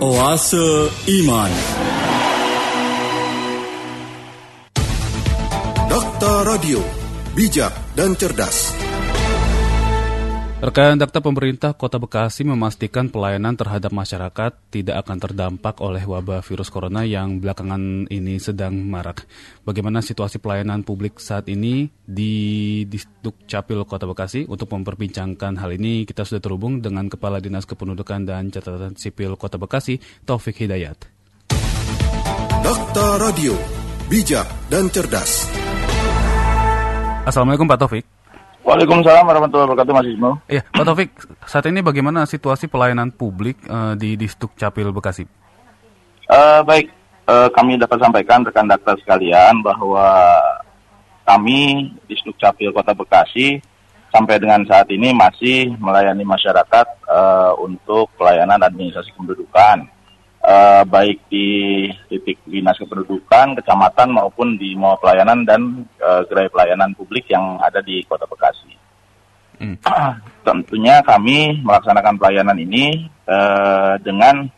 Oase Iman. Dakta Radio, bijak dan cerdas. Rekan Dakta pemerintah Kota Bekasi memastikan pelayanan terhadap masyarakat tidak akan terdampak oleh wabah virus corona yang belakangan ini sedang marak. Bagaimana situasi pelayanan publik saat ini di Distrik Capil Kota Bekasi? Untuk memperbincangkan hal ini, kita sudah terhubung dengan Kepala Dinas Kependudukan dan Catatan Sipil Kota Bekasi, Taufik Hidayat. Dakta Radio, bijak dan cerdas. Assalamualaikum Pak Taufik. Waalaikumsalam warahmatullahi wabarakatuh Mas Ismo. Iya, Pak Taufik, saat ini bagaimana situasi pelayanan publik uh, di Distrik Capil Bekasi? Uh, baik, uh, kami dapat sampaikan rekan daktar sekalian bahwa kami Distrik Capil Kota Bekasi sampai dengan saat ini masih melayani masyarakat uh, untuk pelayanan administrasi kependudukan uh, baik di titik dinas kependudukan, kecamatan maupun di mall pelayanan dan uh, gerai pelayanan publik yang ada di Kota Bekasi. Hmm. Tentunya kami melaksanakan pelayanan ini uh, dengan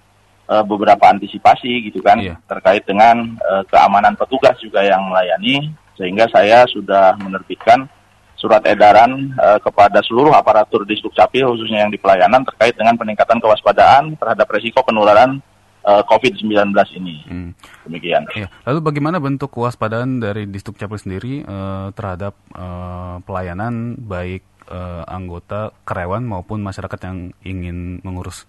uh, beberapa antisipasi gitu kan iya. terkait dengan uh, keamanan petugas juga yang melayani sehingga saya sudah menerbitkan surat edaran uh, kepada seluruh aparatur di Capil khususnya yang di pelayanan terkait dengan peningkatan kewaspadaan terhadap resiko penularan uh, eh, COVID-19 ini. Hmm. Demikian. Ya. Lalu bagaimana bentuk kewaspadaan dari Distrik Capil sendiri uh, terhadap uh, pelayanan baik uh, anggota karyawan maupun masyarakat yang ingin mengurus?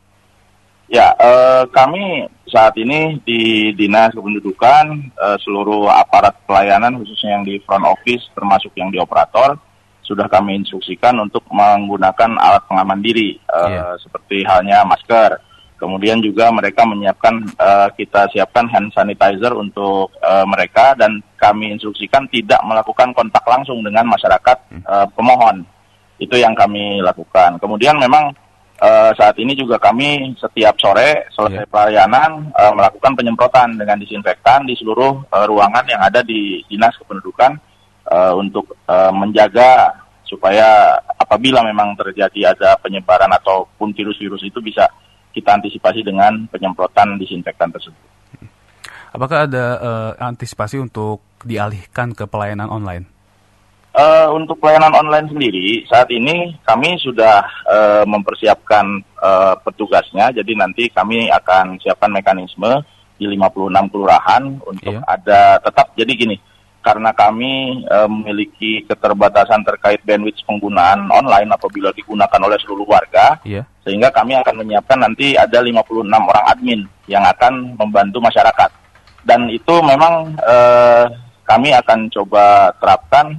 Ya, uh, kami saat ini di Dinas Kependudukan uh, seluruh aparat pelayanan khususnya yang di front office termasuk yang di operator sudah kami instruksikan untuk menggunakan alat pengaman diri uh, yeah. seperti halnya masker Kemudian juga mereka menyiapkan uh, kita siapkan hand sanitizer untuk uh, mereka dan kami instruksikan tidak melakukan kontak langsung dengan masyarakat uh, pemohon. Itu yang kami lakukan. Kemudian memang uh, saat ini juga kami setiap sore selesai yeah. pelayanan uh, melakukan penyemprotan dengan disinfektan di seluruh uh, ruangan yang ada di dinas kependudukan uh, untuk uh, menjaga supaya apabila memang terjadi ada penyebaran ataupun virus-virus itu bisa kita antisipasi dengan penyemprotan disinfektan tersebut. Apakah ada uh, antisipasi untuk dialihkan ke pelayanan online? Uh, untuk pelayanan online sendiri, saat ini kami sudah uh, mempersiapkan uh, petugasnya, jadi nanti kami akan siapkan mekanisme di 56 kelurahan untuk iya. ada tetap, jadi gini, karena kami uh, memiliki keterbatasan terkait bandwidth penggunaan online apabila digunakan oleh seluruh warga, iya sehingga kami akan menyiapkan nanti ada 56 orang admin yang akan membantu masyarakat. Dan itu memang eh, kami akan coba terapkan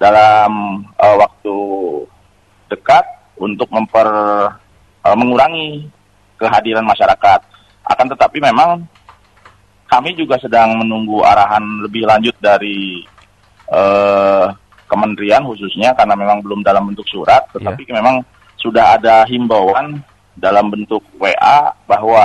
dalam eh, waktu dekat untuk memper eh, mengurangi kehadiran masyarakat. Akan tetapi memang kami juga sedang menunggu arahan lebih lanjut dari eh, kementerian khususnya karena memang belum dalam bentuk surat, tetapi yeah. memang sudah ada himbauan dalam bentuk WA bahwa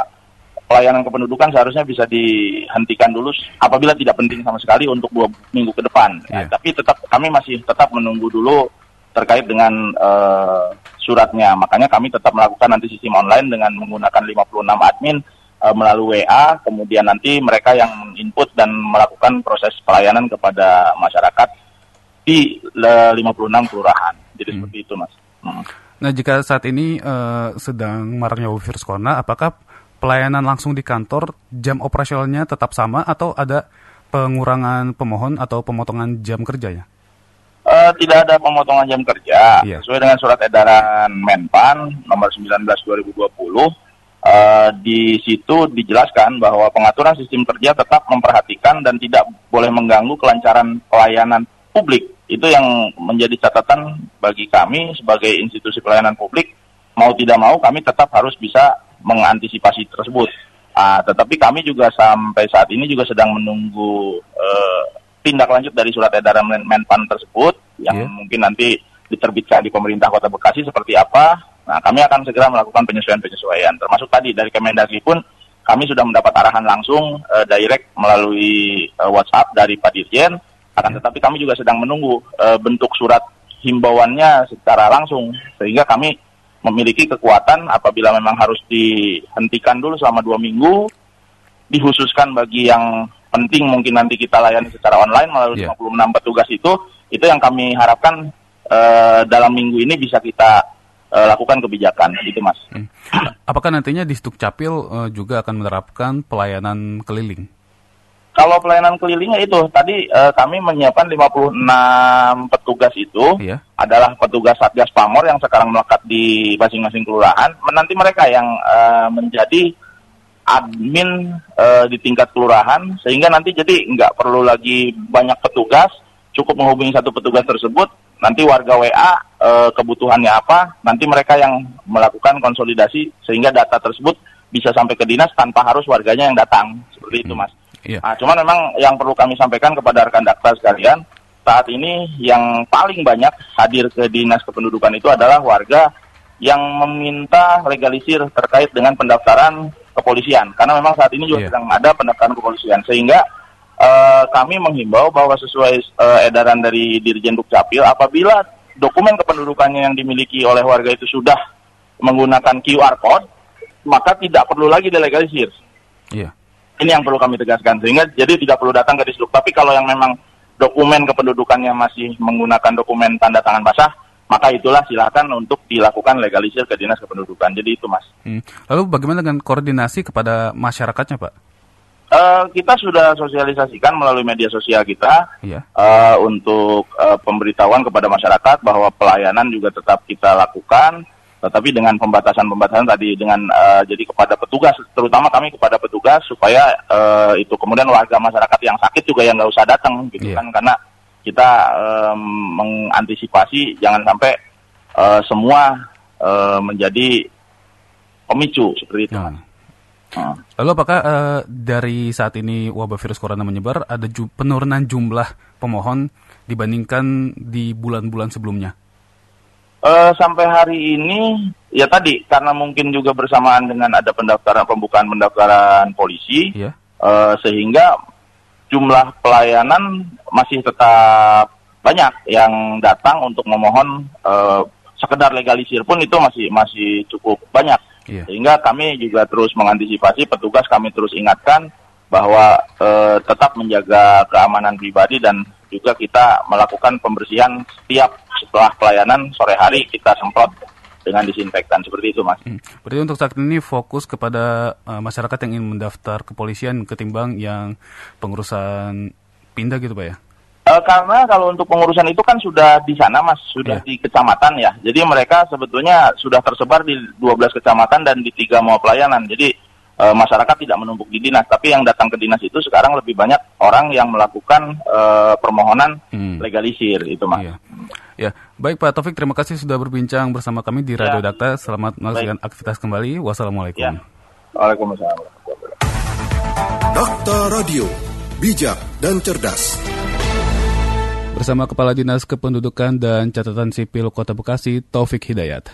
pelayanan kependudukan seharusnya bisa dihentikan dulu apabila tidak penting sama sekali untuk dua minggu ke depan. Yeah. Nah, tapi tetap kami masih tetap menunggu dulu terkait dengan uh, suratnya. Makanya kami tetap melakukan nanti sistem online dengan menggunakan 56 admin uh, melalui WA. Kemudian nanti mereka yang input dan melakukan proses pelayanan kepada masyarakat di 56 kelurahan. Jadi hmm. seperti itu, Mas. Hmm. Nah, jika saat ini uh, sedang maraknya virus corona, apakah pelayanan langsung di kantor jam operasionalnya tetap sama atau ada pengurangan pemohon atau pemotongan jam kerjanya? Uh, tidak ada pemotongan jam kerja. Iya. Sesuai dengan surat edaran Menpan nomor 19 2020, uh, di situ dijelaskan bahwa pengaturan sistem kerja tetap memperhatikan dan tidak boleh mengganggu kelancaran pelayanan publik itu yang menjadi catatan bagi kami sebagai institusi pelayanan publik. Mau tidak mau kami tetap harus bisa mengantisipasi tersebut. Uh, tetapi kami juga sampai saat ini juga sedang menunggu uh, tindak lanjut dari surat edaran Menpan tersebut yang yeah. mungkin nanti diterbitkan di pemerintah Kota Bekasi seperti apa. Nah, kami akan segera melakukan penyesuaian-penyesuaian. Termasuk tadi dari Kemendagri pun kami sudah mendapat arahan langsung uh, direct melalui uh, WhatsApp dari Pak Dirjen akan ya. tetapi kami juga sedang menunggu e, bentuk surat himbauannya secara langsung sehingga kami memiliki kekuatan apabila memang harus dihentikan dulu selama dua minggu, dihususkan bagi yang penting mungkin nanti kita layani secara online melalui Yeah. 56 petugas itu, itu yang kami harapkan eh, dalam minggu ini bisa kita eh, lakukan kebijakan, gitu mas. Hmm. Apakah nantinya di Sdukcapil eh, juga akan menerapkan pelayanan keliling? Kalau pelayanan kelilingnya itu tadi eh, kami menyiapkan 56 petugas itu Iya. adalah petugas Satgas Pamor yang sekarang melekat di masing-masing kelurahan. Nanti mereka yang eh, menjadi admin eh, di tingkat kelurahan sehingga nanti jadi nggak perlu lagi banyak petugas, cukup menghubungi satu petugas tersebut. Nanti warga WA eh, kebutuhannya apa, nanti mereka yang melakukan konsolidasi sehingga data tersebut bisa sampai ke dinas tanpa harus warganya yang datang. Seperti itu, Mas. Iya. Nah, cuman memang yang perlu kami sampaikan kepada rekan daktar sekalian, saat ini yang paling banyak hadir ke dinas kependudukan itu adalah warga yang meminta legalisir terkait dengan pendaftaran kepolisian. Karena memang saat ini juga Iya. sedang ada pendaftaran kepolisian. Sehingga eh, kami menghimbau bahwa sesuai eh, edaran dari Dirjen Dukcapil, apabila dokumen kependudukannya yang dimiliki oleh warga itu sudah menggunakan QR code, maka tidak perlu lagi delegalisir. Iya. Ini yang perlu kami tegaskan sehingga jadi tidak perlu datang ke Disduk. Tapi kalau yang memang dokumen kependudukannya masih menggunakan dokumen tanda tangan basah, maka itulah silakan untuk dilakukan legalisir ke dinas kependudukan. Jadi itu mas. Hmm. Lalu bagaimana dengan koordinasi kepada masyarakatnya, Pak? Eh, kita sudah sosialisasikan melalui media sosial kita Iya. eh, untuk eh, pemberitahuan kepada masyarakat bahwa pelayanan juga tetap kita lakukan, tetapi dengan pembatasan-pembatasan tadi dengan eh, jadi kepada petugas, terutama kami kepada petugas supaya eh, itu kemudian warga masyarakat yang sakit juga yang nggak usah datang gitu Iya. kan karena kita em, mengantisipasi jangan sampai eh, semua eh, menjadi pemicu seperti itu. Nah. Hmm. Lalu apakah eh, dari saat ini wabah virus corona menyebar ada ju- penurunan jumlah pemohon dibandingkan di bulan-bulan sebelumnya? Eh, sampai hari ini ya tadi karena mungkin juga bersamaan dengan ada pendaftaran pembukaan pendaftaran polisi Iya. eh, sehingga jumlah pelayanan masih tetap banyak yang datang untuk memohon eh, sekedar legalisir pun itu masih masih cukup banyak Iya. sehingga kami juga terus mengantisipasi petugas kami terus ingatkan bahwa eh, tetap menjaga keamanan pribadi dan juga kita melakukan pembersihan setiap setelah pelayanan sore hari kita semprot dengan disinfektan seperti itu mas. Hmm. Berarti untuk saat ini fokus kepada eh, masyarakat yang ingin mendaftar kepolisian ketimbang yang pengurusan pindah gitu, Pak ya? Eh, karena kalau untuk pengurusan itu kan sudah di sana mas, sudah Iya. di kecamatan ya. Jadi mereka sebetulnya sudah tersebar di 12 kecamatan dan di tiga mall pelayanan. Jadi eh, masyarakat tidak menumpuk di dinas, tapi yang datang ke dinas itu sekarang lebih banyak orang yang melakukan eh, permohonan Hmm. legalisir itu mas. Iya. Ya, baik Pak Taufik, terima kasih sudah berbincang bersama kami di Radio Ya. Dakta. Selamat melakukan aktivitas kembali. Wassalamualaikum. Ya. Waalaikumsalam. Dakta Radio, bijak dan cerdas. Bersama Kepala Dinas Kependudukan dan Catatan Sipil Kota Bekasi, Taufik Hidayat.